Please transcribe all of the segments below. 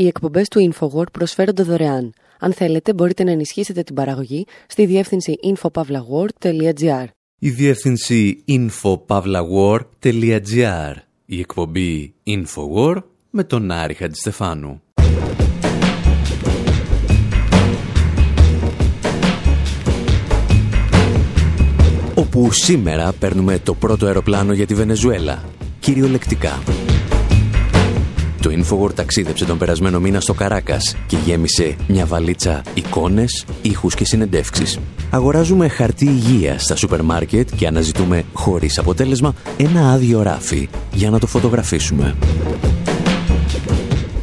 Οι εκπομπές του InfoWord προσφέρονται δωρεάν. Αν θέλετε, μπορείτε να ενισχύσετε την παραγωγή στη διεύθυνση infopavlagor.gr. Η διεύθυνση infopavlagor.gr. Η εκπομπή InfoWord με τον Άρη Χατζηστεφάνου. Όπου σήμερα παίρνουμε το πρώτο αεροπλάνο για τη Βενεζουέλα. Κυριολεκτικά. Το Infowar ταξίδεψε τον περασμένο μήνα στο Καράκας και γέμισε μια βαλίτσα εικόνες, ήχους και συνεντεύξεις. Αγοράζουμε χαρτί υγεία στα σούπερ μάρκετ και αναζητούμε χωρίς αποτέλεσμα ένα άδειο ράφι για να το φωτογραφίσουμε.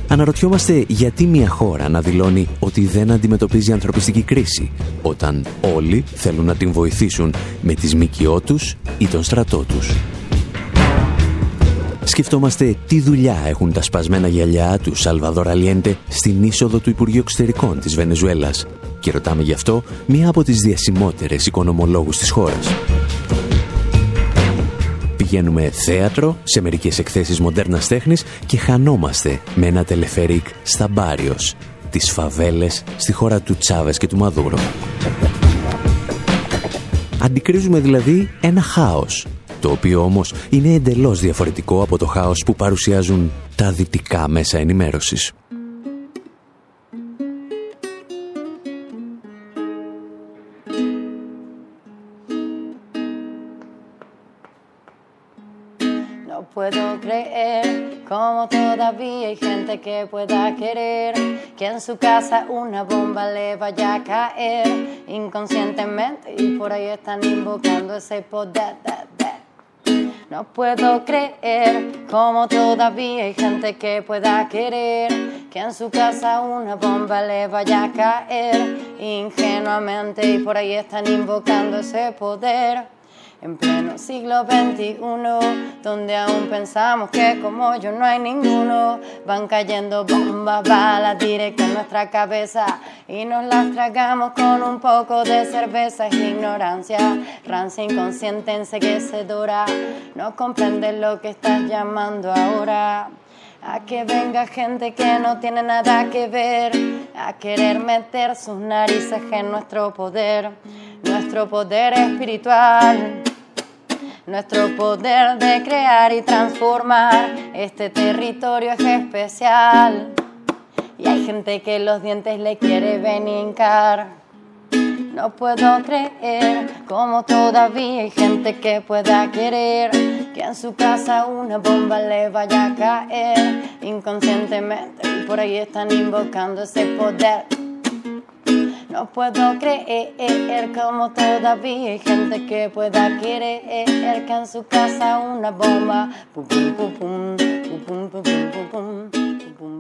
Αναρωτιόμαστε γιατί μια χώρα να δηλώνει ότι δεν αντιμετωπίζει ανθρωπιστική κρίση όταν όλοι θέλουν να την βοηθήσουν με τις μικιό τους ή τον στρατό τους. Σκεφτόμαστε τι δουλειά έχουν τα σπασμένα γυαλιά του Σαλβαδόρ Αλιέντε στην είσοδο του Υπουργείου Εξωτερικών της Βενεζουέλας και ρωτάμε γι' αυτό μία από τις διασημότερες οικονομολόγους της χώρας. Πηγαίνουμε θέατρο, σε μερικές εκθέσεις μοντέρνας τέχνης και χανόμαστε με ένα τελεφερίκ στα Μπάριος, τις φαβέλες στη χώρα του Τσάβες και του Μαδούρο. Αντικρίζουμε δηλαδή ένα χάος το οποίο όμως είναι εντελώς διαφορετικό από το χάος που παρουσιάζουν τα δυτικά μέσα ενημέρωσης. puedo creer como todavía hay gente que pueda querer que en su casa una bomba le vaya a caer inconscientemente y por ahí están invocando ese poder. no puedo creer como todavía hay gente que pueda querer que en su casa una bomba le vaya a caer. Ingenuamente y por ahí están invocando ese poder en pleno siglo XXI, donde aún pensamos que como yo no hay ninguno, van cayendo bombas, balas directas en nuestra cabeza y nos las tragamos con un poco de cerveza. Es ignorancia, rancia inconsciente, enseguecedora, no comprende lo que estás llamando ahora. A que venga gente que no tiene nada que ver, a querer meter sus narices en nuestro poder, nuestro poder espiritual nuestro poder de crear y transformar. Este territorio es especial. Y hay gente que los dientes le quiere venir No puedo creer como todavía hay gente que pueda querer que en su casa una bomba le vaya a caer. Inconscientemente y por ahí están invocando ese poder no puedo creer como todavía hay gente que pueda querer que en su casa una bomba.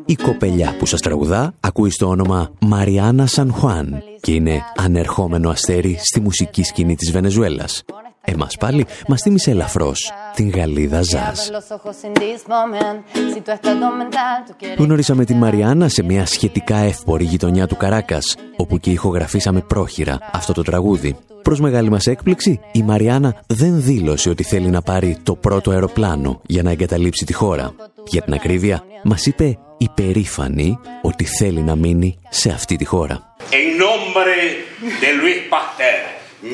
Η κοπελιά που σας τραγουδά ακούει στο όνομα Μαριάννα Σαν Χουάν και είναι ανερχόμενο αστέρι στη μουσική σκηνή της Βενεζουέλας. Εμάς πάλι μας θύμισε ελαφρώς την Γαλλίδα Ζάζ. Γνωρίσαμε την Μαριάννα σε μια σχετικά εύπορη γειτονιά του Καράκας, όπου και ηχογραφήσαμε πρόχειρα αυτό το τραγούδι. Προς μεγάλη μας έκπληξη, η Μαριάννα δεν δήλωσε ότι θέλει να πάρει το πρώτο αεροπλάνο για να εγκαταλείψει τη χώρα. Για την ακρίβεια, μας είπε υπερήφανη ότι θέλει να μείνει σε αυτή τη χώρα. 1822-1895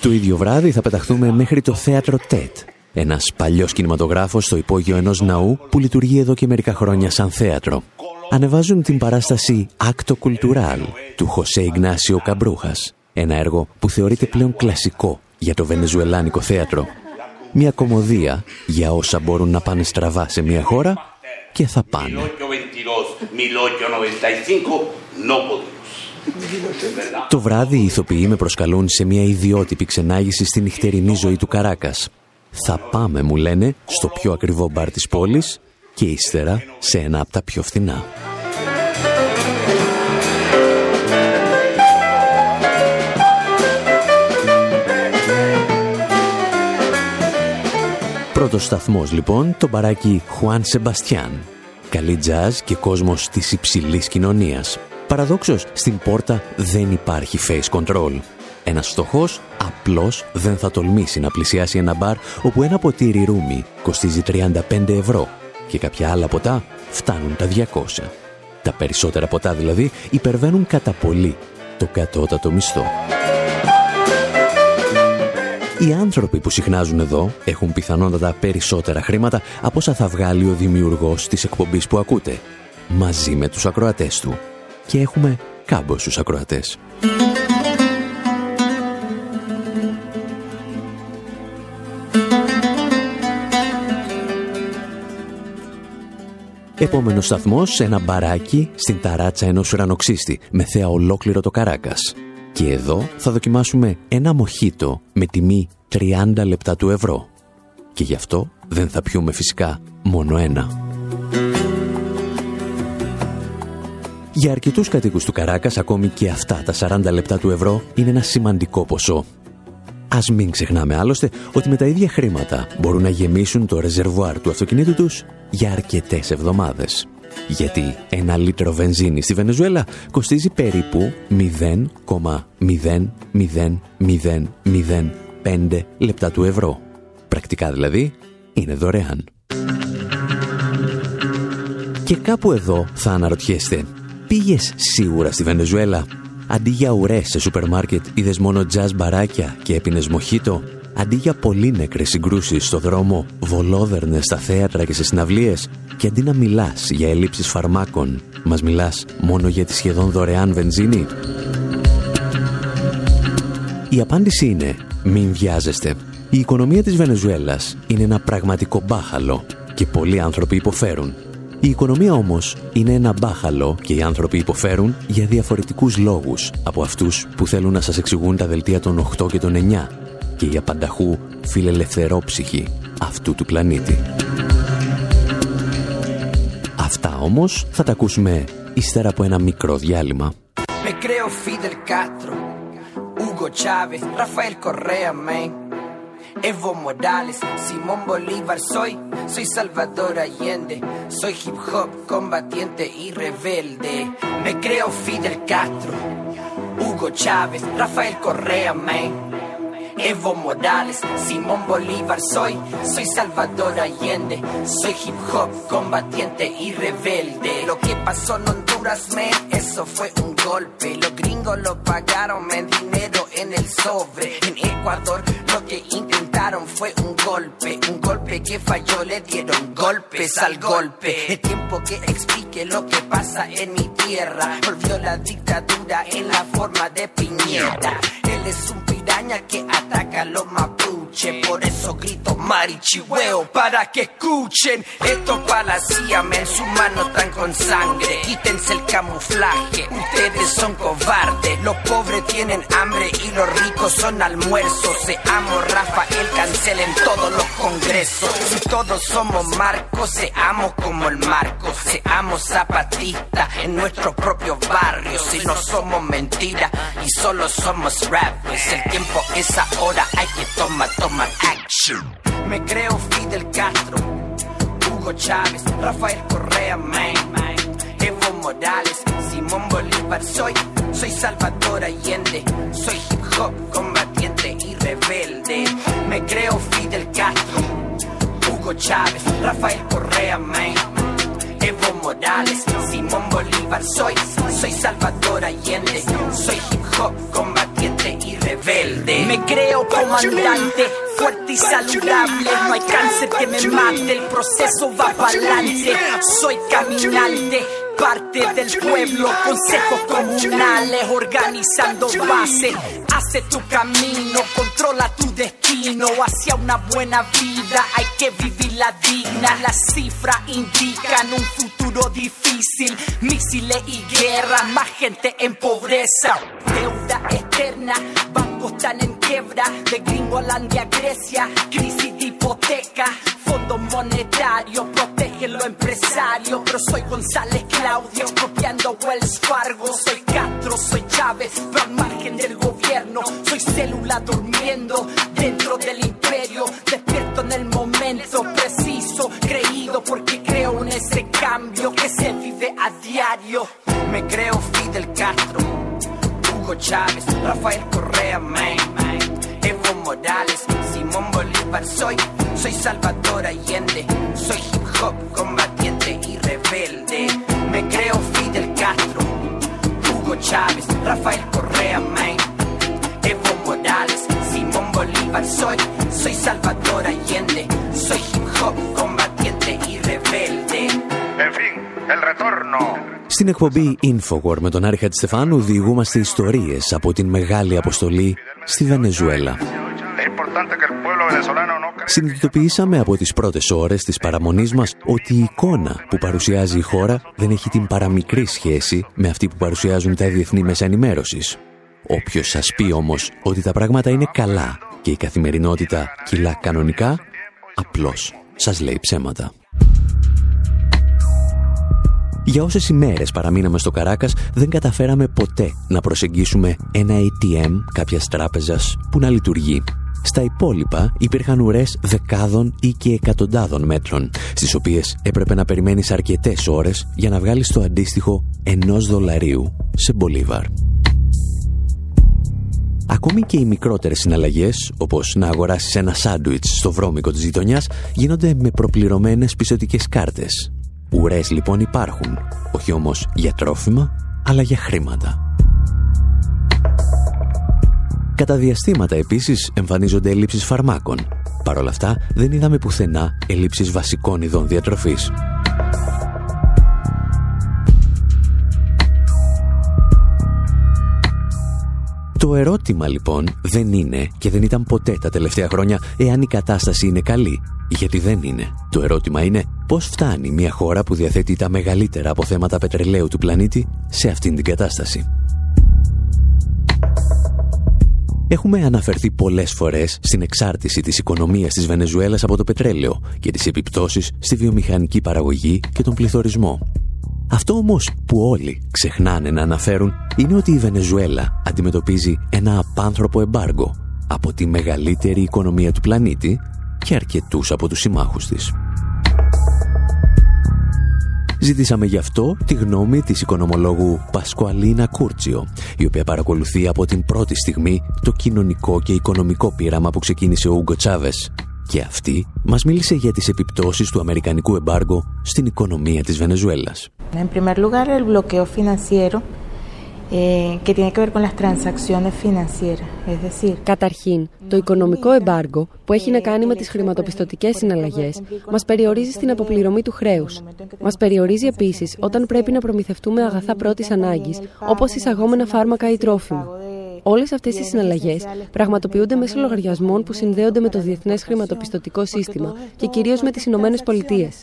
Το ίδιο βράδυ θα πεταχθούμε μέχρι το θέατρο ΤΕΤ, ένας παλιός κινηματογράφος στο υπόγειο ενός ναού που λειτουργεί εδώ και μερικά χρόνια σαν θέατρο. Ανεβάζουν την παράσταση «Acto Cultural» του Χωσέ Ιγνάσιο Καμπρούχας, ένα έργο που θεωρείται πλέον κλασικό για το βενεζουελάνικο θέατρο. Μια κομμωδία για όσα μπορούν να πάνε στραβά σε μια χώρα και θα πάνε. Το βράδυ οι ηθοποιοί με προσκαλούν σε μια ιδιότυπη ξενάγηση στη νυχτερινή ζωή του Καράκας. Θα πάμε, μου λένε, στο πιο ακριβό μπαρ της πόλης και ύστερα σε ένα από τα πιο φθηνά. Πρώτος σταθμός λοιπόν, το μπαράκι Χουάν Σεμπαστιάν. Καλή τζάζ και κόσμος της υψηλής κοινωνίας. Παραδόξως, στην πόρτα δεν υπάρχει face control. Ένας φτωχός απλώς δεν θα τολμήσει να πλησιάσει ένα μπαρ όπου ένα ποτήρι ρούμι κοστίζει 35 ευρώ και κάποια άλλα ποτά φτάνουν τα 200. Τα περισσότερα ποτά δηλαδή υπερβαίνουν κατά πολύ το κατώτατο μισθό. Οι άνθρωποι που συχνάζουν εδώ έχουν πιθανότατα περισσότερα χρήματα από όσα θα βγάλει ο δημιουργός της εκπομπής που ακούτε, μαζί με τους ακροατές του. Και έχουμε κάμποσους ακροατές. Επόμενος σταθμός, ένα μπαράκι στην ταράτσα ενός ουρανοξύστη, με θέα ολόκληρο το Καράκας. Και εδώ θα δοκιμάσουμε ένα μοχίτο με τιμή 30 λεπτά του ευρώ. Και γι' αυτό δεν θα πιούμε φυσικά μόνο ένα. Για αρκετούς κατοίκους του Καράκας ακόμη και αυτά τα 40 λεπτά του ευρώ είναι ένα σημαντικό ποσό. Ας μην ξεχνάμε άλλωστε ότι με τα ίδια χρήματα μπορούν να γεμίσουν το ρεζερβουάρ του αυτοκινήτου τους για αρκετές εβδομάδες. Γιατί ένα λίτρο βενζίνη στη Βενεζουέλα κοστίζει περίπου 0,00005 λεπτά του ευρώ. Πρακτικά δηλαδή είναι δωρεάν. Και κάπου εδώ θα αναρωτιέστε, πήγες σίγουρα στη Βενεζουέλα; Αντί για ουρές σε σούπερ μάρκετ είδες μόνο τζαζ μπαράκια και έπινες μοχίτο, αντί για πολύ νεκρές συγκρούσεις στο δρόμο, βολόδερνες στα θέατρα και σε συναυλίες και αντί να μιλάς για ελλείψεις φαρμάκων, μας μιλάς μόνο για τη σχεδόν δωρεάν βενζίνη. Η απάντηση είναι μην βιάζεστε. Η οικονομία της Βενεζουέλας είναι ένα πραγματικό μπάχαλο και πολλοί άνθρωποι υποφέρουν. Η οικονομία όμως είναι ένα μπάχαλο και οι άνθρωποι υποφέρουν για διαφορετικούς λόγους από αυτούς που θέλουν να σας εξηγούν τα δελτία των 8 και των 9 και για πανταχού φιλελευθερόψυχη αυτού του πλανήτη. Αυτά όμως θα τα ακούσουμε ύστερα από ένα μικρό διάλειμμα. Me creo Fidel Castro, Hugo Correa, me, Evo Morales, Simón Bolívar, soy, soy Salvador Allende, soy hip hop, combatiente y rebelde. Me creo Fidel Castro, Hugo Chávez, Rafael Correa, me, Evo Morales, Simón Bolívar soy, soy Salvador Allende, soy hip hop combatiente y rebelde. Lo que pasó en Honduras, me, eso fue un golpe. Los gringos lo pagaron, me dinero en el sobre. En Ecuador lo que intentaron fue un golpe, un golpe que falló, le dieron golpes al golpe. Es tiempo que explique lo que pasa en mi tierra. Volvió la dictadura en la forma de piñeta. Él es un piraña que ataca a los mapuche. Por eso grito marichihueo para que escuchen. Esto para la CIA, men, sus manos están con sangre. Quítense el camuflaje, ustedes son cobardes. Los pobres tienen hambre y los ricos son almuerzos. Seamos Rafael, cancelen todos los congresos. Si todos somos Marcos, seamos como el Marco. Seamos zapatistas en nuestros propios barrios. Si no somos mentiras y solo somos rappers. El tiempo es ahora, hay que tomar, tomar action. Me creo Fidel Castro, Hugo Chávez, Rafael Correa, man. Evo Morales, Simón Bolívar, soy, soy Salvador Allende, soy hip hop Chávez, Rafael Correa, man. Evo Morales, Simón Bolívar, soy, soy Salvador Allende, soy hip hop combatiente y rebelde. Me creo comandante, fuerte y saludable, no hay cáncer que me mate, el proceso va para adelante, soy caminante parte del pueblo, consejos comunales, organizando base. Hace tu camino, controla tu destino hacia una buena vida. Hay que vivirla digna. Las cifras indican un futuro difícil. Misiles y guerra, más gente en pobreza. Deuda externa, bancos están en quiebra. De Gringolandia a Grecia, crisis de hipoteca. Fondos monetarios protegen los empresarios. Pero soy González Claudio, copiando Wells Fargo. Soy Castro, soy Chávez, pero al margen del gobierno. Soy célula durmiendo dentro del imperio. Despierto en el momento preciso, creído porque creo en ese cambio que se vive a diario. Me creo Fidel Castro, Hugo Chávez, Rafael Correa, man. Evo Morales, Simón Bolívar, soy, soy Salvador Allende, soy hip hop combatiente y rebelde. Me creo Fidel Castro, Hugo Chávez, Rafael Correa Main, Evo Morales, Simón Bolívar. Soy, soy Salvador Allende, soy hip hop combatiente y rebelde. En fin, el retorno. Στην εκπομπή Infowar με τον Άρη Χατζηστεφάνου διηγούμαστε ιστορίες από την μεγάλη αποστολή στη Βενεζουέλα. Συνειδητοποιήσαμε από τις πρώτες ώρες της παραμονής μας ότι η εικόνα που παρουσιάζει η χώρα δεν έχει την παραμικρή σχέση με αυτή που παρουσιάζουν τα διεθνή μέσα ενημέρωσης. Όποιος σας πει όμως ότι τα πράγματα είναι καλά και η καθημερινότητα κυλά κανονικά, απλώς σας λέει ψέματα. Για όσες ημέρες παραμείναμε στο Καράκας δεν καταφέραμε ποτέ να προσεγγίσουμε ένα ATM κάποιας τράπεζας που να λειτουργεί. Στα υπόλοιπα υπήρχαν ουρές δεκάδων ή και εκατοντάδων μέτρων, στις οποίες έπρεπε να περιμένεις αρκετές ώρες για να βγάλεις το αντίστοιχο ενός δολαρίου σε Μπολίβαρ. Ακόμη και οι μικρότερες συναλλαγές, όπως να αγοράσεις ένα σάντουιτς στο βρώμικο της γειτονιάς, γίνονται με προπληρωμένες πιστοτικές κάρτες. Ουρές λοιπόν υπάρχουν, όχι όμως για τρόφιμα, αλλά για χρήματα. Κατά διαστήματα επίσης εμφανίζονται ελλείψεις φαρμάκων. Παρ' όλα αυτά δεν είδαμε πουθενά ελλείψεις βασικών ειδών διατροφής. Το ερώτημα λοιπόν δεν είναι και δεν ήταν ποτέ τα τελευταία χρόνια εάν η κατάσταση είναι καλή, γιατί δεν είναι. Το ερώτημα είναι πώς φτάνει μια χώρα που διαθέτει τα μεγαλύτερα αποθέματα πετρελαίου του πλανήτη σε αυτήν την κατάσταση. Έχουμε αναφερθεί πολλές φορές στην εξάρτηση της οικονομίας της Βενεζουέλας από το πετρέλαιο και τις επιπτώσεις στη βιομηχανική παραγωγή και τον πληθωρισμό. Αυτό όμως που όλοι ξεχνάνε να αναφέρουν είναι ότι η Βενεζουέλα αντιμετωπίζει ένα απάνθρωπο εμπάργο από τη μεγαλύτερη οικονομία του πλανήτη και αρκετούς από τους συμμάχους της. Ζητήσαμε γι' αυτό τη γνώμη της οικονομολόγου Πασκουαλίνα Κούρτσιο, η οποία παρακολουθεί από την πρώτη στιγμή το κοινωνικό και οικονομικό πείραμα που ξεκίνησε ο Ούγκο Τσάβες. Και αυτή μας μίλησε για τις επιπτώσεις του αμερικανικού εμπάργου στην οικονομία της Βενεζουέλας. En primer lugar, el bloqueo financiero eh, que tiene que ver con las transacciones financieras. Es decir, Καταρχήν, το οικονομικό εμπάργκο που έχει να κάνει με τις χρηματοπιστωτικές συναλλαγές μας περιορίζει στην αποπληρωμή του χρέους. Μας περιορίζει επίσης όταν πρέπει να προμηθευτούμε αγαθά πρώτης ανάγκης, όπως εισαγόμενα φάρμακα ή τρόφιμα. Όλες αυτές οι συναλλαγές πραγματοποιούνται μέσω λογαριασμών που συνδέονται με το διεθνές χρηματοπιστωτικό σύστημα και κυρίως με τις Ηνωμένες Πολιτείες.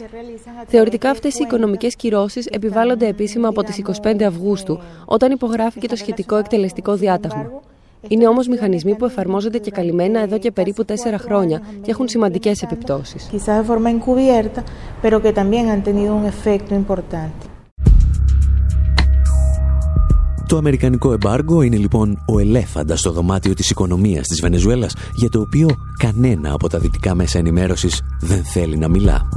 Θεωρητικά αυτές οι οικονομικές κυρώσεις επιβάλλονται επίσημα από τις 25 Αυγούστου, όταν υπογράφηκε το σχετικό εκτελεστικό διάταγμα. Είναι όμως μηχανισμοί που εφαρμόζονται και καλυμμένα εδώ και περίπου τέσσερα χρόνια και έχουν σημαντικές επιπτώσεις. Το αμερικανικό εμπάργκο είναι λοιπόν ο ελέφαντας στο δωμάτιο της οικονομίας της Βενεζουέλας για το οποίο κανένα από τα δυτικά μέσα ενημέρωσης δεν θέλει να μιλά.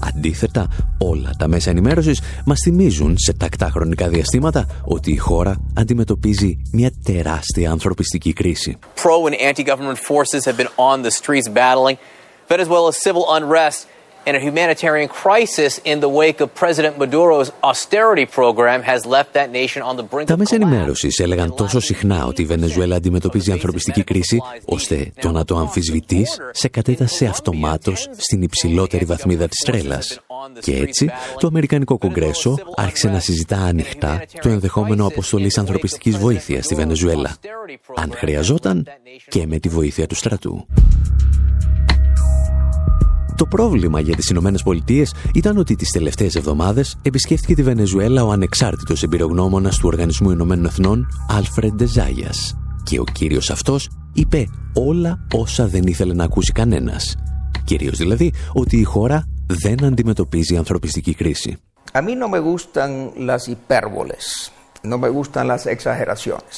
Αντίθετα, όλα τα μέσα ενημέρωσης μας θυμίζουν σε τακτά χρονικά διαστήματα ότι η χώρα αντιμετωπίζει μια τεράστια ανθρωπιστική κρίση. Pro and anti-government forces have been on the streets battling, Venezuela's civil unrest and a humanitarian crisis in the wake of President Maduro's austerity program has left that nation on the brink Τα of μέσα collapse. ενημέρωσης έλεγαν τόσο συχνά ότι η Βενεζουέλα αντιμετωπίζει ανθρωπιστική κρίση, ώστε το να το αμφισβητείς σε κατέτασε αυτομάτως στην υψηλότερη βαθμίδα της τρέλας. Και έτσι, το Αμερικανικό Κογκρέσο άρχισε να συζητά ανοιχτά το ενδεχόμενο αποστολής ανθρωπιστικής βοήθειας στη Βενεζουέλα, αν χρειαζόταν και με τη βοήθεια του στρατού. Το πρόβλημα για τις Ηνωμένες Πολιτείες ήταν ότι τις τελευταίες εβδομάδες επισκέφθηκε τη Βενεζουέλα ο ανεξάρτητος εμπειρογνώμονας του Οργανισμού Ηνωμένων Εθνών, Άλφρεντ Ντεζάγιας. Και ο κύριος αυτός είπε όλα όσα δεν ήθελε να ακούσει κανένας. Κυρίως δηλαδή ότι η χώρα δεν αντιμετωπίζει ανθρωπιστική κρίση. A mí no me gustan las hipérboles, no me gustan las exageraciones.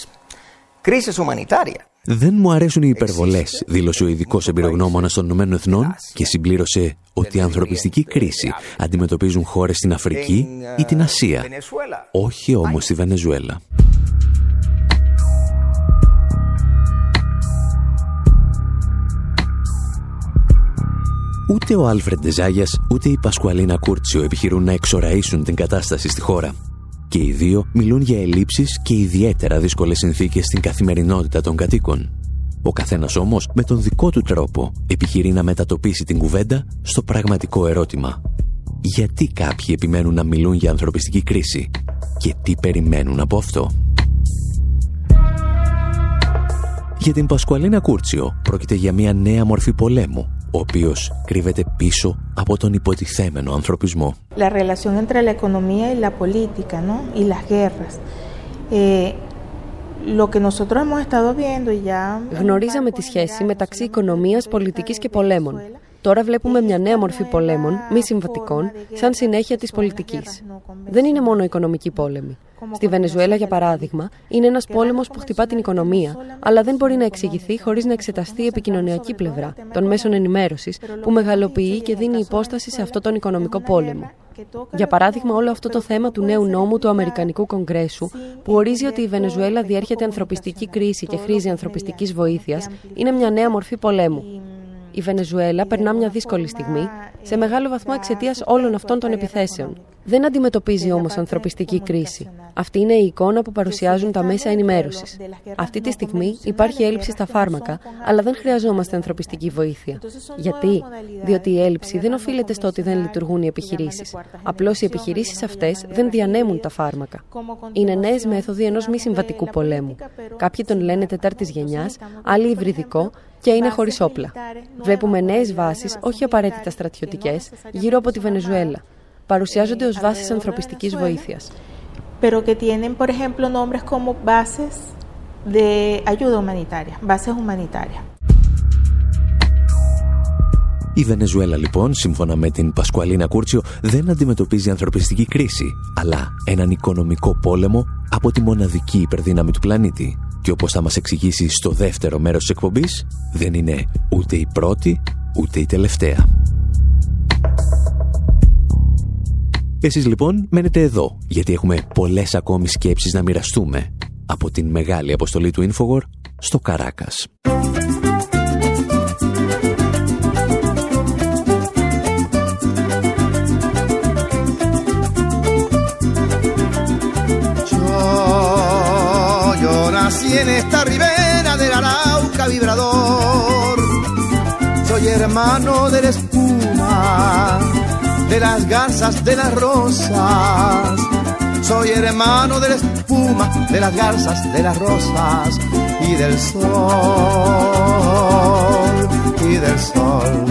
Crisis humanitaria. Δεν μου αρέσουν οι υπερβολές, δήλωσε ο ειδικός εμπειρογνώμονας των Ηνωμένων Εθνών και συμπλήρωσε ότι η ανθρωπιστική κρίση αντιμετωπίζουν χώρες στην Αφρική ή την Ασία, όχι όμως στη Βενεζουέλα. Ούτε ο Άλφρεντ Ντεζάγιας ούτε η Πασκουαλίνα Κούρτσιο επιχειρούν να εξοραίσουν την κατάσταση στη χώρα. Και οι δύο μιλούν για ελλείψεις και ιδιαίτερα δύσκολες συνθήκες στην καθημερινότητα των κατοίκων. Ο καθένας όμως με τον δικό του τρόπο επιχειρεί να μετατοπίσει την κουβέντα στο πραγματικό ερώτημα. Γιατί κάποιοι επιμένουν να μιλούν για ανθρωπιστική κρίση και τι περιμένουν από αυτό; Για την Πασκουαλίνα Κούρτσιο πρόκειται για μια νέα μορφή πολέμου ο οποίος κρύβεται πίσω από τον υποτιθέμενο ανθρωπισμό. La relación entre la economía y la política, ¿no? Y las guerras. Eh, Γνωρίζαμε τη σχέση μεταξύ οικονομίας, πολιτικής και πολέμων. Τώρα βλέπουμε μια νέα μορφή πολέμων, μη συμβατικών, σαν συνέχεια της πολιτικής. Δεν είναι μόνο οικονομική πόλεμη. Στη Βενεζουέλα, για παράδειγμα, είναι ένας πόλεμος που χτυπά την οικονομία, αλλά δεν μπορεί να εξηγηθεί χωρίς να εξεταστεί η επικοινωνιακή πλευρά των μέσων ενημέρωσης που μεγαλοποιεί και δίνει υπόσταση σε αυτό τον οικονομικό πόλεμο. Για παράδειγμα, όλο αυτό το θέμα του νέου νόμου του Αμερικανικού Κογκρέσου, που ορίζει ότι η Βενεζουέλα διέρχεται ανθρωπιστική κρίση και χρήζει ανθρωπιστικής βοήθειας, είναι μια νέα μορφή πολέμου. Η Βενεζουέλα περνά μια δύσκολη στιγμή, σε μεγάλο βαθμό εξαιτίας όλων αυτών των επιθέσεων. Δεν αντιμετωπίζει όμως ανθρωπιστική κρίση. Αυτή είναι η εικόνα που παρουσιάζουν τα μέσα ενημέρωσης. Αυτή τη στιγμή υπάρχει έλλειψη στα φάρμακα, αλλά δεν χρειαζόμαστε ανθρωπιστική βοήθεια. Γιατί; Διότι η έλλειψη δεν οφείλεται στο ότι δεν λειτουργούν οι επιχειρήσεις. Απλώς οι επιχειρήσεις αυτές δεν διανέμουν τα φάρμακα. Είναι νέες μέθοδοι ενός μη συμβατικού πολέμου. Κάποιοι τον λένε τετάρτης γενιάς, άλλοι υβριδικό και είναι χωρίς όπλα. Βλέπουμε νέες βάσεις, όχι απαραίτητα στρατιωτικές, γύρω από τη Βενεζουέλα. Παρουσιάζονται ως βάσεις ανθρωπιστικής βοήθειας. Pero que tienen, por ejemplo, nombres como bases de ayuda humanitaria, bases humanitarias. Η Βενεζουέλα λοιπόν, σύμφωνα με την Πασκουαλίνα Κούρτσιο, δεν αντιμετωπίζει ανθρωπιστική κρίση, αλλά έναν οικονομικό πόλεμο από τη μοναδική υπερδύναμη του πλανήτη. Και όπως θα μας εξηγήσει στο δεύτερο μέρος της εκπομπής, δεν είναι ούτε η πρώτη, ούτε η τελευταία. Εσείς λοιπόν μένετε εδώ, γιατί έχουμε πολλές ακόμη σκέψεις να μοιραστούμε από την μεγάλη αποστολή του Infowar στο Καράκας. Hermano de la espuma, de las garzas, de las rosas. Soy hermano de la espuma, de las garzas, de las rosas y del sol, y del sol.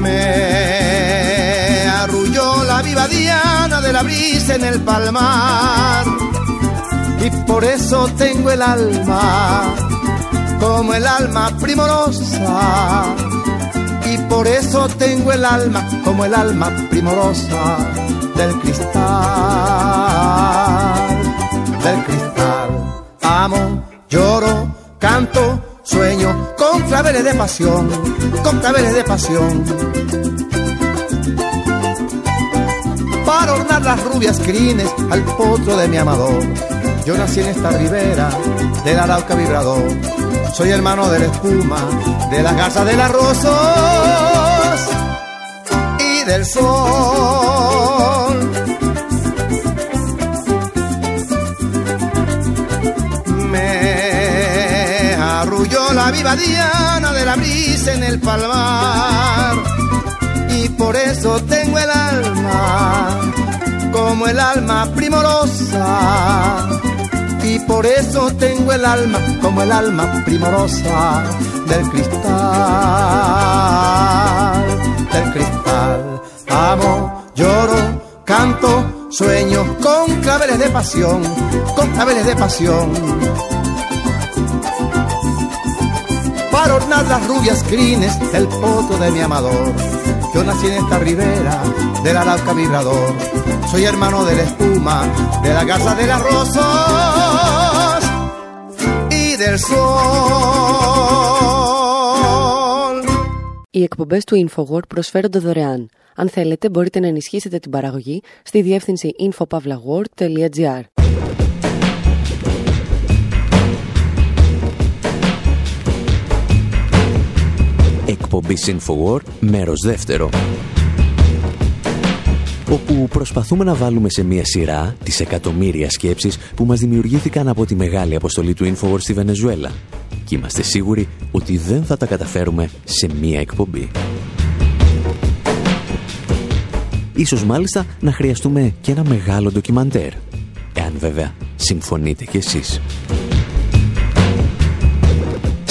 Me arrulló la viva diana de la brisa en el palmar y por eso tengo el alma como el alma primorosa y por eso tengo el alma como el alma primorosa del cristal, del cristal. Amo, lloro, canto, sueño con claveles de pasión, con claveles de pasión. Para ornar las rubias crines al potro de mi amador. Yo nací en esta ribera del Arauca vibrador soy hermano de la espuma, de la casa de las rosas y del sol. Me arrulló la viva diana de la brisa en el palmar y por eso tengo el alma como el alma primorosa y por eso tengo el alma como el alma primorosa del cristal, del cristal. Amo, lloro, canto, sueño con claveles de pasión, con claveles de pasión. Para ornar las rubias crines del poto de mi amador. Yo nací en esta ribera del Arauca vibrador. Soy hermano de la espuma, de la casa de las rosas y del sol. Οι εκπομπές του InfoWord προσφέρονται δωρεάν. Αν θέλετε, μπορείτε να ενισχύσετε την παραγωγή στη διεύθυνση infopavlaw.gr. Εκπομπή InfoWord, μέρος δεύτερο όπου προσπαθούμε να βάλουμε σε μία σειρά τις εκατομμύρια σκέψεις που μας δημιουργήθηκαν από τη μεγάλη αποστολή του Infowar στη Βενεζουέλα και είμαστε σίγουροι ότι δεν θα τα καταφέρουμε σε μία εκπομπή. Ίσως μάλιστα να χρειαστούμε και ένα μεγάλο ντοκιμαντέρ, εάν βέβαια συμφωνείτε κι εσείς.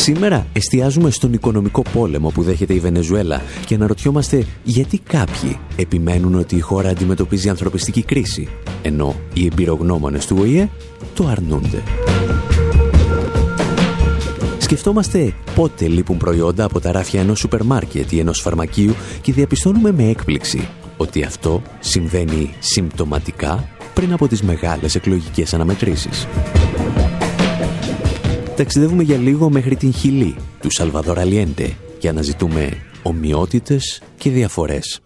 Σήμερα εστιάζουμε στον οικονομικό πόλεμο που δέχεται η Βενεζουέλα και αναρωτιόμαστε γιατί κάποιοι επιμένουν ότι η χώρα αντιμετωπίζει ανθρωπιστική κρίση, ενώ οι εμπειρογνώμονες του ΟΗΕ το αρνούνται. Σκεφτόμαστε πότε λείπουν προϊόντα από τα ράφια ενός σούπερ μάρκετ ή ενός φαρμακείου και διαπιστώνουμε με έκπληξη ότι αυτό συμβαίνει συμπτωματικά πριν από τις μεγάλες εκλογικές αναμετρήσεις. Ταξιδεύουμε για λίγο μέχρι την Χιλή του Σαλβαδόρ Αλιέντε και αναζητούμε ομοιότητες και διαφορές.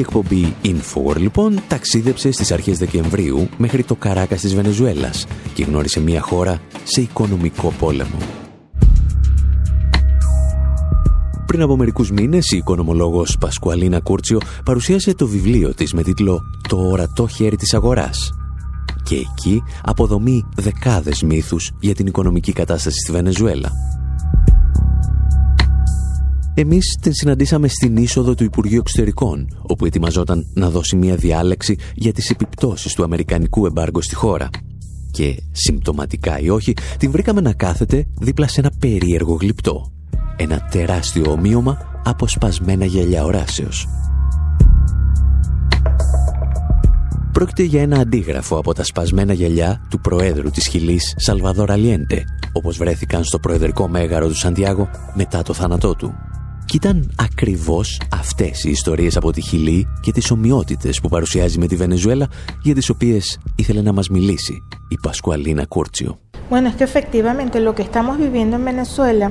Εκπομπή Infor λοιπόν ταξίδεψε στις αρχές Δεκεμβρίου μέχρι το Καράκας της Βενεζουέλας και γνώρισε μια χώρα σε οικονομικό πόλεμο. Πριν από μερικούς μήνες η οικονομολόγος Πασκουαλίνα Κούρτσιο παρουσίασε το βιβλίο της με τίτλο «Το ορατό χέρι της αγοράς» και εκεί αποδομεί δεκάδες μύθους για την οικονομική κατάσταση στη Βενεζουέλα. Εμείς την συναντήσαμε στην είσοδο του Υπουργείου Εξωτερικών, όπου ετοιμαζόταν να δώσει μια διάλεξη για τις επιπτώσεις του αμερικανικού εμπάργου στη χώρα. Και, συμπτωματικά ή όχι, την βρήκαμε να κάθεται δίπλα σε ένα περίεργο γλυπτό. Ένα τεράστιο ομοίωμα από σπασμένα γυαλιά οράσεως. Πρόκειται για ένα αντίγραφο από τα σπασμένα γυαλιά του Προέδρου της Χιλής Σαλβαδόρ Αλιέντε, όπως βρέθηκαν στο Προεδρικό Μέγαρο του Σαντιάγο μετά το θάνατό του. Και ήταν ακριβώς αυτές οι ιστορίες από τη Χιλή και τις ομοιότητες που παρουσιάζει με τη Βενεζουέλα για τις οποίες ήθελε να μας μιλήσει η Πασκουαλίνα Κούρτσιο. Bueno, es que efectivamente lo que estamos viviendo en Venezuela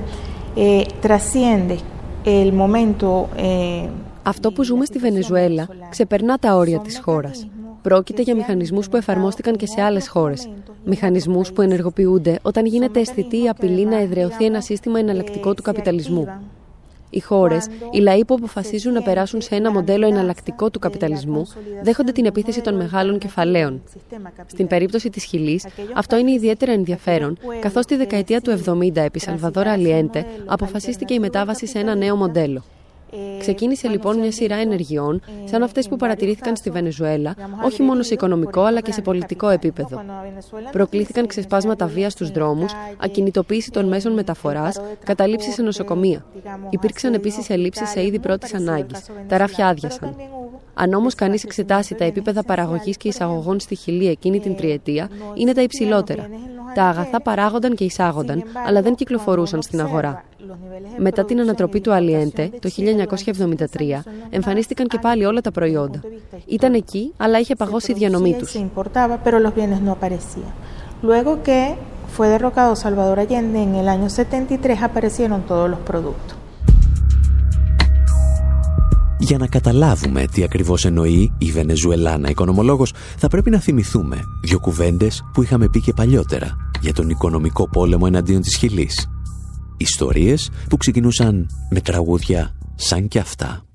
eh, trasciende el momento. Eh, Αυτό που ζούμε στη Βενεζουέλα ξεπερνά τα όρια της χώρας. Πρόκειται για μηχανισμούς που εφαρμόστηκαν και σε άλλες χώρες. Μηχανισμούς που ενεργοποιούνται όταν γίνεται αισθητή η απειλή να εδραιωθεί ένα σύστημα εναλλακτικό του καπιταλισμού. Οι χώρες, οι λαοί που αποφασίζουν να περάσουν σε ένα μοντέλο εναλλακτικό του καπιταλισμού, δέχονται την επίθεση των μεγάλων κεφαλαίων. Στην περίπτωση της Χιλής, αυτό είναι ιδιαίτερα ενδιαφέρον, καθώς τη δεκαετία του 70 επί Σαλβαδόρα Αλιέντε αποφασίστηκε η μετάβαση σε ένα νέο μοντέλο. Ξεκίνησε λοιπόν μια σειρά ενεργειών, σαν αυτέ που παρατηρήθηκαν στη Βενεζουέλα, όχι μόνο σε οικονομικό αλλά και σε πολιτικό επίπεδο. Προκλήθηκαν ξεσπάσματα βία στου δρόμου, ακινητοποίηση των μέσων μεταφορά, καταλήψει σε νοσοκομεία. Υπήρξαν επίση ελλείψει σε είδη πρώτη ανάγκη. Τα ράφια άδειασαν. Αν όμω κανεί εξετάσει τα επίπεδα παραγωγή και εισαγωγών στη Χιλή εκείνη την τριετία, είναι τα υψηλότερα. Τα αγαθά παράγονταν και εισάγονταν, αλλά δεν κυκλοφορούσαν στην αγορά. Μετά την ανατροπή του Αλιέντε, το 1973, εμφανίστηκαν και πάλι όλα τα προϊόντα. Ήταν εκεί, αλλά είχε παγώσει η διανομή τους. Luego que fue derrocado Salvador Allende en el año 73 aparecieron todos los productos. Για να καταλάβουμε τι ακριβώς εννοεί η Βενεζουελάνα οικονομολόγος, θα πρέπει να θυμηθούμε δύο κουβέντες που είχαμε πει και παλιότερα για τον οικονομικό πόλεμο εναντίον της Χιλής. Ιστορίες που ξεκινούσαν με τραγούδια σαν κι αυτά.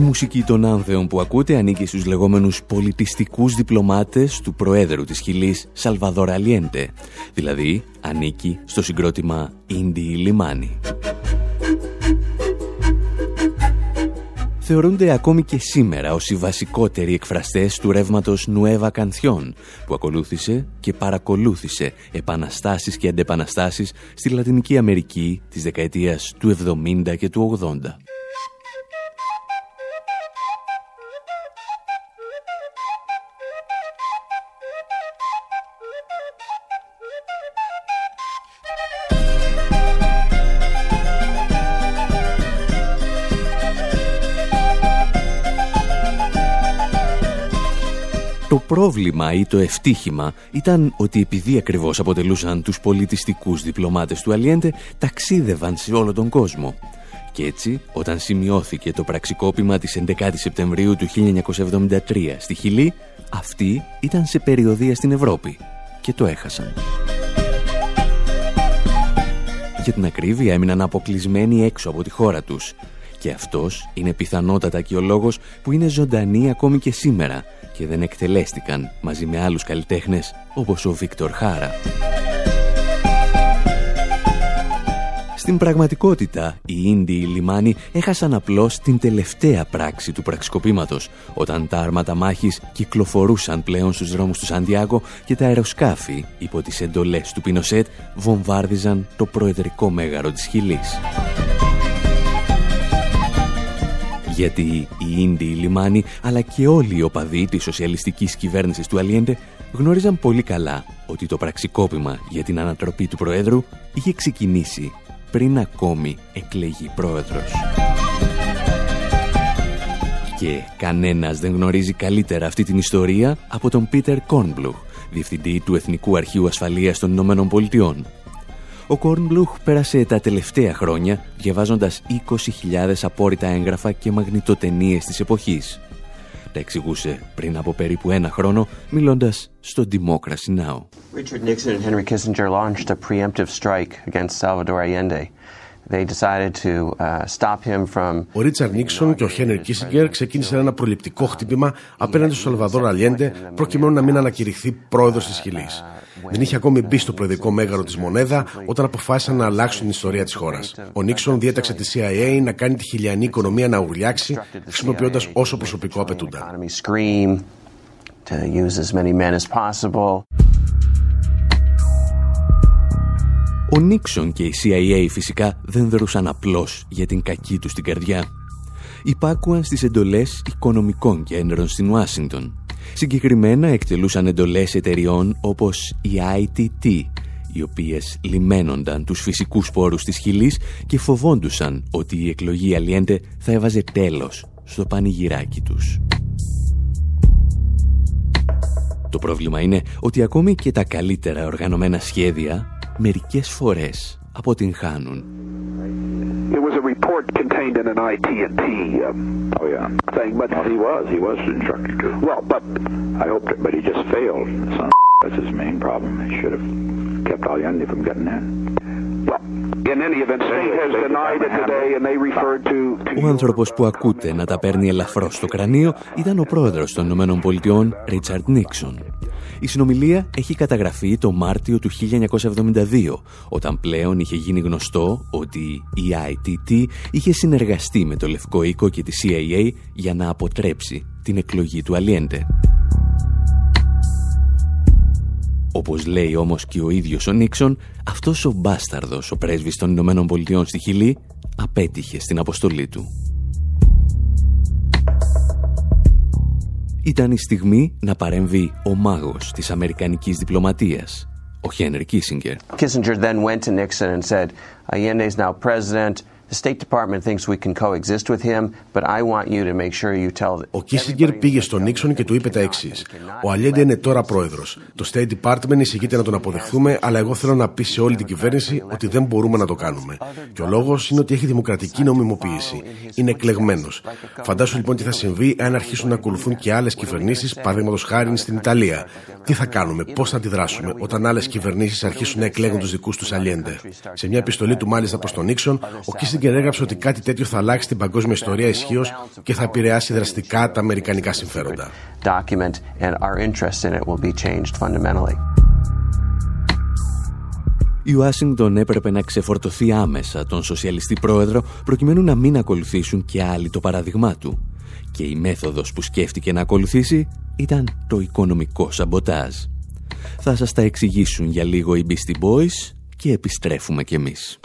Μουσική των άνθεων που ακούτε ανήκει στους λεγόμενους πολιτιστικούς διπλωμάτες του Προέδρου της Χιλής Σαλβαδόρα Αλιέντε, δηλαδή ανήκει στο συγκρότημα Ίντι Λιμάνι. Θεωρούνται ακόμη και σήμερα ως οι βασικότεροι εκφραστές του ρεύματος Νουέβα Κανθιόν, που ακολούθησε και παρακολούθησε επαναστάσεις και αντεπαναστάσεις στη Λατινική Αμερική της δεκαετίας του 70 και του 80. Πρόβλημα ή το ευτύχημα ήταν ότι επειδή ακριβώς αποτελούσαν τους πολιτιστικούς διπλωμάτες του Αλιέντε, ταξίδευαν σε όλο τον κόσμο. Και έτσι, όταν σημειώθηκε το πραξικόπημα της 11 Σεπτεμβρίου του 1973 στη Χιλή, αυτοί ήταν σε περιοδία στην Ευρώπη και το έχασαν. Για την ακρίβεια έμειναν αποκλεισμένοι έξω από τη χώρα τους. Και αυτός είναι πιθανότατα και ο λόγος που είναι ζωντανοί ακόμη και σήμερα και δεν εκτελέστηκαν μαζί με άλλους καλλιτέχνες όπως ο Βίκτορ Χάρα. Στην πραγματικότητα, οι Ίνδιοι λιμάνοι έχασαν απλώς την τελευταία πράξη του πραξικοπήματος, όταν τα άρματα μάχης κυκλοφορούσαν πλέον στους δρόμους του Σαντιάγκο και τα αεροσκάφη, υπό τις εντολές του Πινοσέτ, βομβάρδιζαν το προεδρικό μέγαρο της Χιλής γιατί οι Ίνδιοι λιμάνοι αλλά και όλοι οι οπαδοί της σοσιαλιστικής κυβέρνησης του Αλιέντε γνώριζαν πολύ καλά ότι το πραξικόπημα για την ανατροπή του Προέδρου είχε ξεκινήσει πριν ακόμη εκλεγεί πρόεδρος. Και κανένας δεν γνωρίζει καλύτερα αυτή την ιστορία από τον Πίτερ Κόρνμπλουχ, διευθυντή του Εθνικού Αρχείου Ασφαλείας των Ηνωμένων Πολιτειών, ο Κόρνμπλουχ πέρασε τα τελευταία χρόνια διαβάζοντας 20.000 απόρριτα έγγραφα και μαγνητοτενίες της εποχής. Τα εξηγούσε πριν από περίπου ένα χρόνο μιλώντας στο Democracy Now! Richard Nixon and Henry Kissinger launched a preemptive strike against Salvador Allende. Ο Ρίτσαρντ Νίξον και ο Χένερ Κίσιγκερ ξεκίνησαν ένα προληπτικό χτύπημα απέναντι στο Σαλβαδόρ Αλιέντε προκειμένου να μην ανακηρυχθεί πρόεδρος της Χιλής. Δεν είχε ακόμη μπει στο προεδρικό μέγαρο της Μονέδα όταν αποφάσισαν να αλλάξουν την ιστορία της χώρας. Ο Νίξον διέταξε τη CIA να κάνει τη χιλιανή οικονομία να ουρλιάξει, χρησιμοποιώντας όσο προσωπικό απαιτούντα. Ο Νίξον και η CIA φυσικά δεν δρούσαν απλώς για την κακή τους την καρδιά. Υπάκουαν στις εντολές οικονομικών κέντρων στην Ουάσιγκτον. Συγκεκριμένα εκτελούσαν εντολές εταιριών όπως η ITT, οι οποίες λιμένονταν τους φυσικούς πόρους της Χιλής και φοβόντουσαν ότι η εκλογή Αλιέντε θα έβαζε τέλος στο πανηγυράκι τους. Το πρόβλημα είναι ότι ακόμη και τα καλύτερα οργανωμένα σχέδια μερικές φορές αποτυγχάνουν. It was a report contained in an IT&T um, oh, yeah. thing, but well, he was, he was instructed to. Well, but I hoped it, but he just failed. Son that's his main problem. He should have kept Allende from getting in. Ο άνθρωπος που ακούτε να τα παίρνει ελαφρώς στο κρανίο ήταν ο πρόεδρος των Ηνωμένων Πολιτειών, Ρίτσαρντ Νίξον. Η συνομιλία έχει καταγραφεί το Μάρτιο του 1972, όταν πλέον είχε γίνει γνωστό ότι η ITT είχε συνεργαστεί με το Λευκό Οίκο και τη CIA για να αποτρέψει την εκλογή του Αλιέντε. Όπως λέει όμως και ο ίδιος ο Νίξον, αυτός ο μπάσταρδος, ο πρέσβης των Ηνωμένων Πολιτειών στη Χιλή, απέτυχε στην αποστολή του. Ήταν η στιγμή να παρέμβει ο μάγος της Αμερικανικής διπλωματίας, ο Χένρι Κίσιγκερ. Kissinger then went to Nixon and said, Allende is now president. Ο Κίσιγκερ πήγε στον Νίξον και του είπε τα εξής. Ο Αλιέντε είναι τώρα πρόεδρος. Το State Department εισηγείται να τον αποδεχθούμε, αλλά εγώ θέλω να πει σε όλη την κυβέρνηση ότι δεν μπορούμε να το κάνουμε. Και ο λόγος είναι ότι έχει δημοκρατική νομιμοποίηση. Είναι εκλεγμένος. Φαντάσου λοιπόν τι θα συμβεί αν αρχίσουν να ακολουθούν και άλλες κυβερνήσεις, παραδείγματος χάρη στην Ιταλία. Τι θα κάνουμε, πώς θα αντιδράσουμε όταν άλλες κυβερνήσεις αρχίσουν να εκλέγουν τους δικούς τους Αλιέντε. Σε μια επιστολή του μάλιστα προς τον Νίξον, ο Κίσιγκερ έγραψε ότι κάτι τέτοιο θα αλλάξει την παγκόσμια ιστορία ισχύως και θα επηρεάσει δραστικά τα αμερικανικά συμφέροντα. Η Ουάσιγκτον έπρεπε να ξεφορτωθεί άμεσα τον σοσιαλιστή πρόεδρο προκειμένου να μην ακολουθήσουν και άλλοι το παράδειγμά του. Και η μέθοδος που σκέφτηκε να ακολουθήσει ήταν το οικονομικό σαμποτάζ. Θα σας τα εξηγήσουν για λίγο οι Beastie Boys και επιστρέφουμε κι εμείς.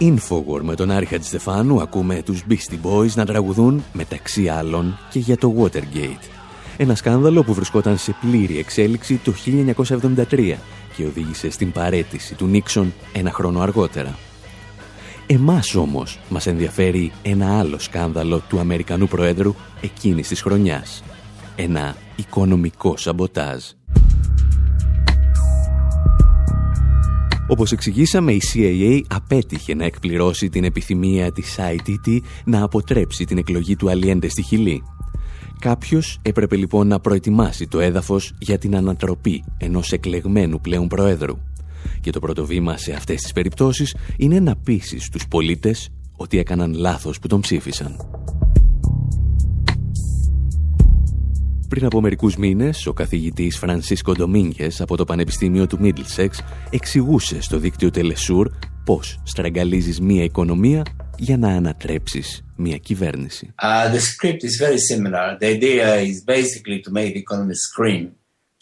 Infowar με τον Άρη Χατζηστεφάνου ακούμε τους Beastie Boys να τραγουδούν μεταξύ άλλων και για το Watergate. Ένα σκάνδαλο που βρισκόταν σε πλήρη εξέλιξη το 1973 και οδήγησε στην παρέτηση του Νίξον ένα χρόνο αργότερα. Εμάς όμως μας ενδιαφέρει ένα άλλο σκάνδαλο του Αμερικανού Προέδρου εκείνης της χρονιάς. Ένα οικονομικό σαμποτάζ. Όπως εξηγήσαμε, η CIA απέτυχε να εκπληρώσει την επιθυμία της ITT να αποτρέψει την εκλογή του Αλιέντε στη Χιλή. Κάποιος έπρεπε λοιπόν να προετοιμάσει το έδαφος για την ανατροπή ενός εκλεγμένου πλέον Προέδρου. Και το πρώτο βήμα σε αυτές τις περιπτώσεις είναι να πείσει τους πολίτες ότι έκαναν λάθος που τον ψήφισαν. Πριν από μερικούς μήνες, ο καθηγητής Φρανσίσκο Ντομίνγκες από το Πανεπιστήμιο του Μίτλσεξ εξηγούσε στο δίκτυο Τελεσούρ πώς στραγγαλίζεις μία οικονομία για να ανατρέψεις μία κυβέρνηση. Uh, the script is very similar. The idea is basically to make the economy scream,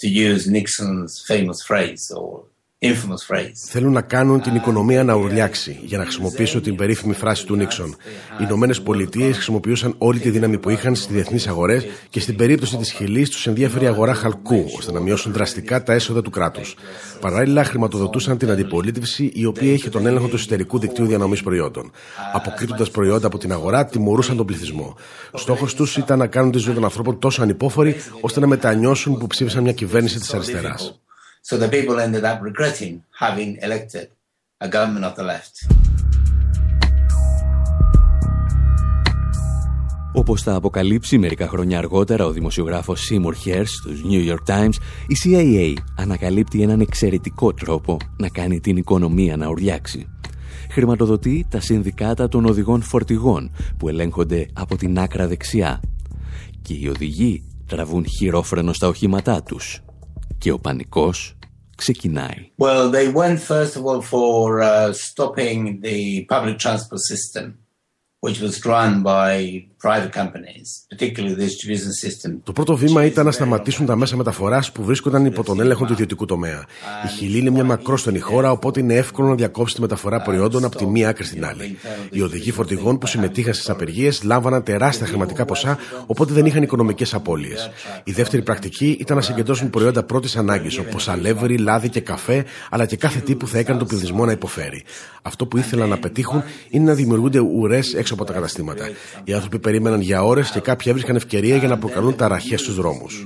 to use Nixon's famous phrase or Θέλουν να κάνουν την οικονομία να ουρλιάξει, για να χρησιμοποιήσω την περίφημη φράση του Νίξον. Οι Ηνωμένες Πολιτείες χρησιμοποιούσαν όλη τη δύναμη που είχαν στις διεθνείς αγορές και στην περίπτωση της Χιλής τους ενδιαφέρει η αγορά χαλκού, ώστε να μειώσουν δραστικά τα έσοδα του κράτους. Παράλληλα, χρηματοδοτούσαν την αντιπολίτευση, η οποία είχε τον έλεγχο του εσωτερικού δικτύου διανομής προϊόντων. Αποκρύπτοντας προϊόντα από την αγορά, τιμωρούσαν τον πληθυσμό. Στόχος τους ήταν να κάνουν τη ζωή των ανθρώπων τόσο ανυπόφορη, ώστε να μετανιώσουν που ψήφισαν μια κυβέρνηση της αριστεράς. So the people ended up regretting having elected a government of the left. Όπως θα αποκαλύψει μερικά χρόνια αργότερα ο δημοσιογράφος Seymour Hersh στους New York Times, η CIA ανακαλύπτει έναν εξαιρετικό τρόπο να κάνει την οικονομία να ουρλιάξει. Χρηματοδοτεί τα συνδικάτα των οδηγών φορτηγών που ελέγχονται από την άκρα δεξιά και οι οδηγοί τραβούν χειρόφρενο στα οχήματά τους και ο πανικός ξεκινάει. Well, they went first of all for uh, stopping the public transport system, Το πρώτο βήμα ήταν να σταματήσουν τα μέσα μεταφοράς που βρίσκονταν υπό τον έλεγχο του ιδιωτικού τομέα. Η Χιλή είναι μια μακρόστενη χώρα, οπότε είναι εύκολο να διακόψει τη μεταφορά προϊόντων από τη μία άκρη στην άλλη. Οι οδηγοί φορτηγών που συμμετείχαν στις απεργίες λάμβαναν τεράστια χρηματικά ποσά, οπότε δεν είχαν οικονομικές απώλειες. Η δεύτερη πρακτική ήταν να συγκεντρώσουν προϊόντα πρώτης ανάγκης, όπως αλεύρι, λάδι και καφέ, αλλά και κάθε τι που θα έκανε τον πληθυσμό να υποφέρει. Αυτό που ήθελαν να πετύχουν είναι να δημιουργούνται ουρές έξω από τα καταστήματα. Οι άνθρωποι περίμεναν για ώρες και κάποιοι έβρισκαν ευκαιρία για να προκαλούν ταραχέ στους δρόμους.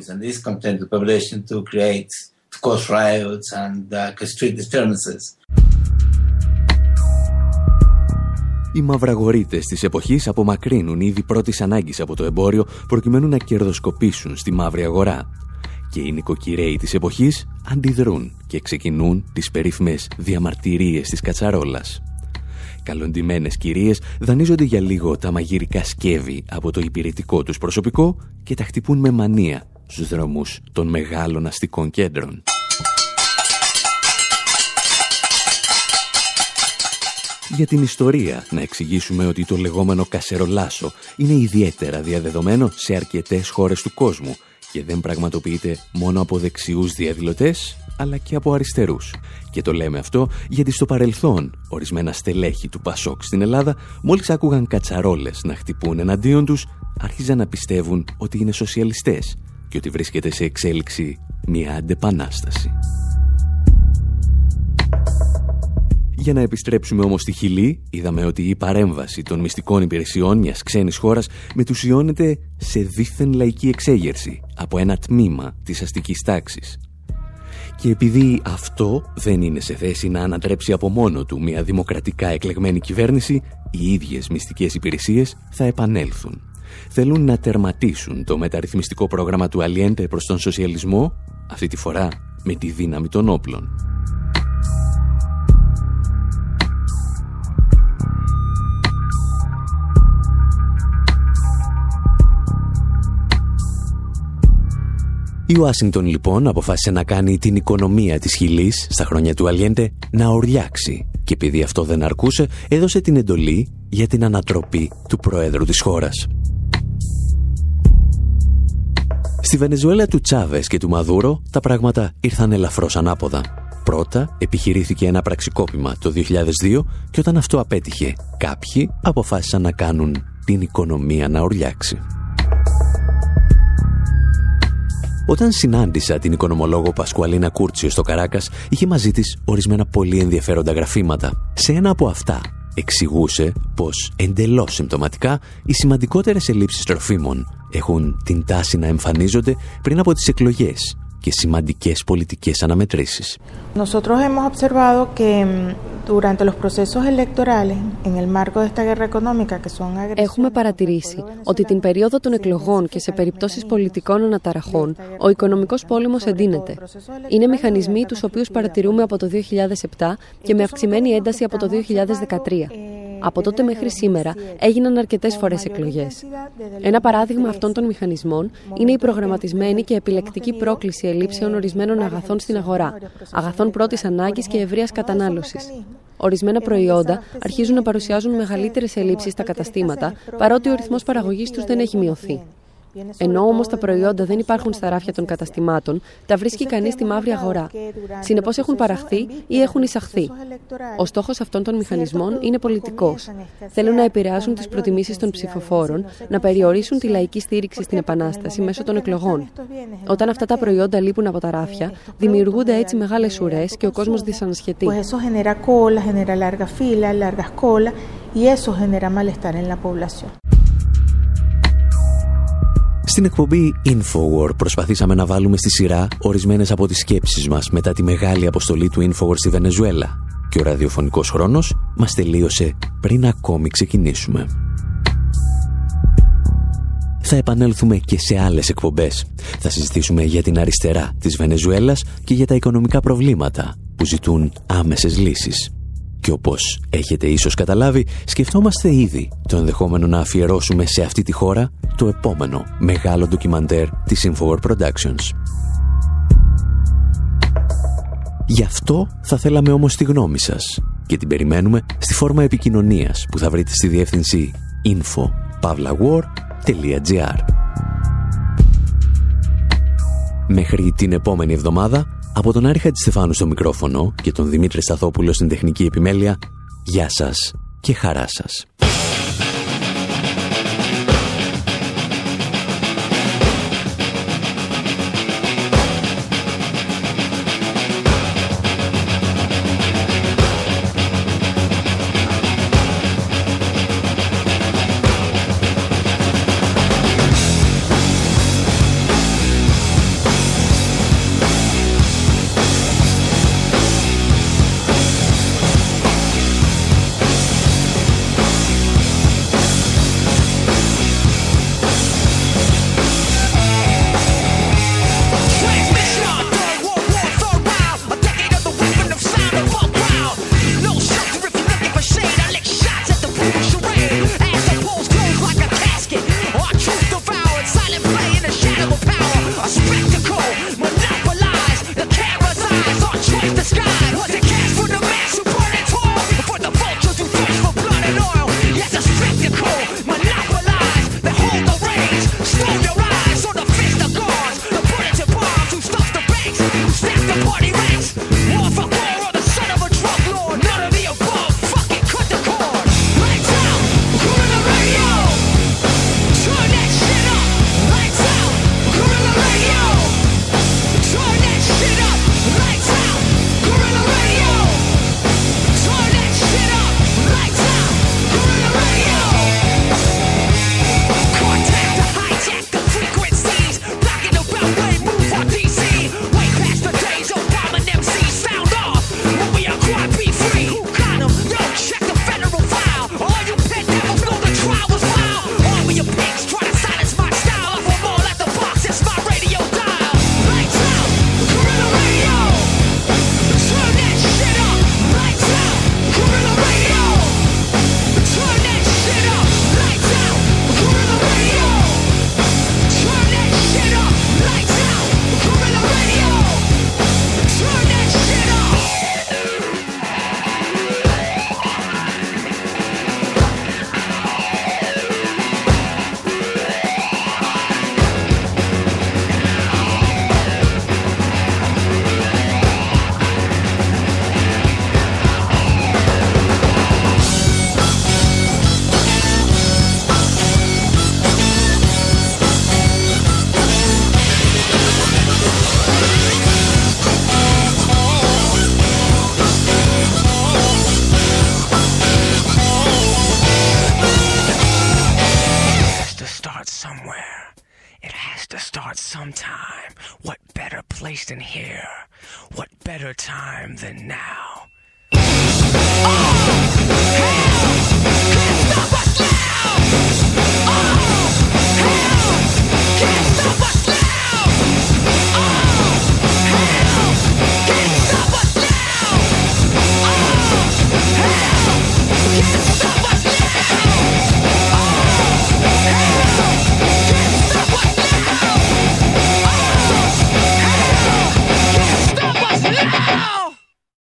Οι μαυραγωρίτε της εποχής απομακρύνουν ήδη πρώτης ανάγκης από το εμπόριο προκειμένου να κερδοσκοπήσουν στη μαύρη αγορά. Και οι νοικοκυρέοι της εποχής αντιδρούν και ξεκινούν τις περίφημες διαμαρτυρίες της κατσαρόλας. Καλοντημένες κυρίες δανείζονται για λίγο τα μαγειρικά σκεύη από το υπηρετικό τους προσωπικό και τα χτυπούν με μανία στους δρόμους των μεγάλων αστικών κέντρων. Για την ιστορία να εξηγήσουμε ότι το λεγόμενο κασερολάσο είναι ιδιαίτερα διαδεδομένο σε αρκετές χώρες του κόσμου και δεν πραγματοποιείται μόνο από δεξιούς διαδηλωτές, αλλά και από αριστερούς. Και το λέμε αυτό γιατί στο παρελθόν ορισμένα στελέχη του Πασόκ στην Ελλάδα μόλις άκουγαν κατσαρόλες να χτυπούν εναντίον τους άρχιζαν να πιστεύουν ότι είναι σοσιαλιστές και ότι βρίσκεται σε εξέλιξη μια αντεπανάσταση. Για να επιστρέψουμε όμως στη Χιλή, είδαμε ότι η παρέμβαση των μυστικών υπηρεσιών μιας ξένης χώρας μετουσιώνεται σε δίθεν λαϊκή εξέγερση από ένα τμήμα της αστικής τάξης. Και επειδή αυτό δεν είναι σε θέση να ανατρέψει από μόνο του μια δημοκρατικά εκλεγμένη κυβέρνηση, οι ίδιες μυστικές υπηρεσίες θα επανέλθουν. Θέλουν να τερματίσουν το μεταρρυθμιστικό πρόγραμμα του Αλιέντε προς τον σοσιαλισμό, αυτή τη φορά με τη δύναμη των όπλων. Η Ουάσιγκτον λοιπόν αποφάσισε να κάνει την οικονομία της Χιλής στα χρόνια του Αλιέντε να ορλιάξει και επειδή αυτό δεν αρκούσε έδωσε την εντολή για την ανατροπή του Προέδρου της χώρας. Στη Βενεζουέλα του Τσάβες και του Μαδούρο τα πράγματα ήρθαν ελαφρώς ανάποδα. Πρώτα επιχειρήθηκε ένα πραξικόπημα το 2002 και όταν αυτό απέτυχε, κάποιοι αποφάσισαν να κάνουν την οικονομία να ορλιάξει. Όταν συνάντησα την οικονομολόγο Πασκουαλίνα Κούρτσιο στο Καράκας, είχε μαζί της ορισμένα πολύ ενδιαφέροντα γραφήματα. Σε ένα από αυτά εξηγούσε πως εντελώς συμπτωματικά οι σημαντικότερες ελλείψεις τροφίμων έχουν την τάση να εμφανίζονται πριν από τις εκλογές και σημαντικές πολιτικές αναμετρήσεις. Nosotros hemos observado que mm, durante los procesos electorales, en el marco de esta guerra económica, que son Έχουμε παρατηρήσει ότι την περίοδο των εκλογών και σε περιπτώσεις πολιτικών αναταραχών, ο οικονομικός πόλεμος εντείνεται. Είναι μηχανισμοί τους οποίους παρατηρούμε από το 2007 και με αυξημένη ένταση από το 2013. Από τότε μέχρι σήμερα έγιναν αρκετές φορές εκλογές. Ένα παράδειγμα αυτών των μηχανισμών είναι η προγραμματισμένη και επιλεκτική πρόκληση ελλείψεων ορισμένων αγαθών στην αγορά, αγαθών πρώτης ανάγκης και ευρείας κατανάλωσης. Ορισμένα προϊόντα αρχίζουν να παρουσιάζουν μεγαλύτερες ελλείψεις στα καταστήματα, παρότι ο ρυθμός παραγωγής τους δεν έχει μειωθεί. Ενώ όμως τα προϊόντα δεν υπάρχουν στα ράφια των καταστημάτων, τα βρίσκει κανείς στη μαύρη αγορά. Συνεπώς έχουν παραχθεί ή έχουν εισαχθεί. Ο στόχος αυτών των μηχανισμών είναι πολιτικός. Θέλουν να επηρεάσουν τις προτιμήσεις των ψηφοφόρων, να περιορίσουν τη λαϊκή στήριξη στην Επανάσταση μέσω των εκλογών. Όταν αυτά τα προϊόντα λείπουν από τα ράφια, δημιουργούνται έτσι μεγάλες ουρές και ο κόσμος δυσανασχετεί. y eso genera malestar en la población. Στην εκπομπή Infowar προσπαθήσαμε να βάλουμε στη σειρά ορισμένες από τις σκέψεις μας μετά τη μεγάλη αποστολή του Infowar στη Βενεζουέλα και ο ραδιοφωνικός χρόνος μας τελείωσε πριν ακόμη ξεκινήσουμε. Θα επανέλθουμε και σε άλλες εκπομπές. Θα συζητήσουμε για την αριστερά της Βενεζουέλας και για τα οικονομικά προβλήματα που ζητούν άμεσες λύσεις. Και όπως έχετε ίσως καταλάβει, σκεφτόμαστε ήδη το ενδεχόμενο να αφιερώσουμε σε αυτή τη χώρα το επόμενο μεγάλο ντοκιμαντέρ της Infowar Productions. Γι' αυτό θα θέλαμε όμως τη γνώμη σας και την περιμένουμε στη φόρμα επικοινωνίας που θα βρείτε στη διεύθυνση info.pavlawar.gr Μέχρι την επόμενη εβδομάδα από τον Άρη Χατζηστεφάνου στο μικρόφωνο και τον Δημήτρη Σταθόπουλο στην τεχνική επιμέλεια, γεια σας και χαρά σας.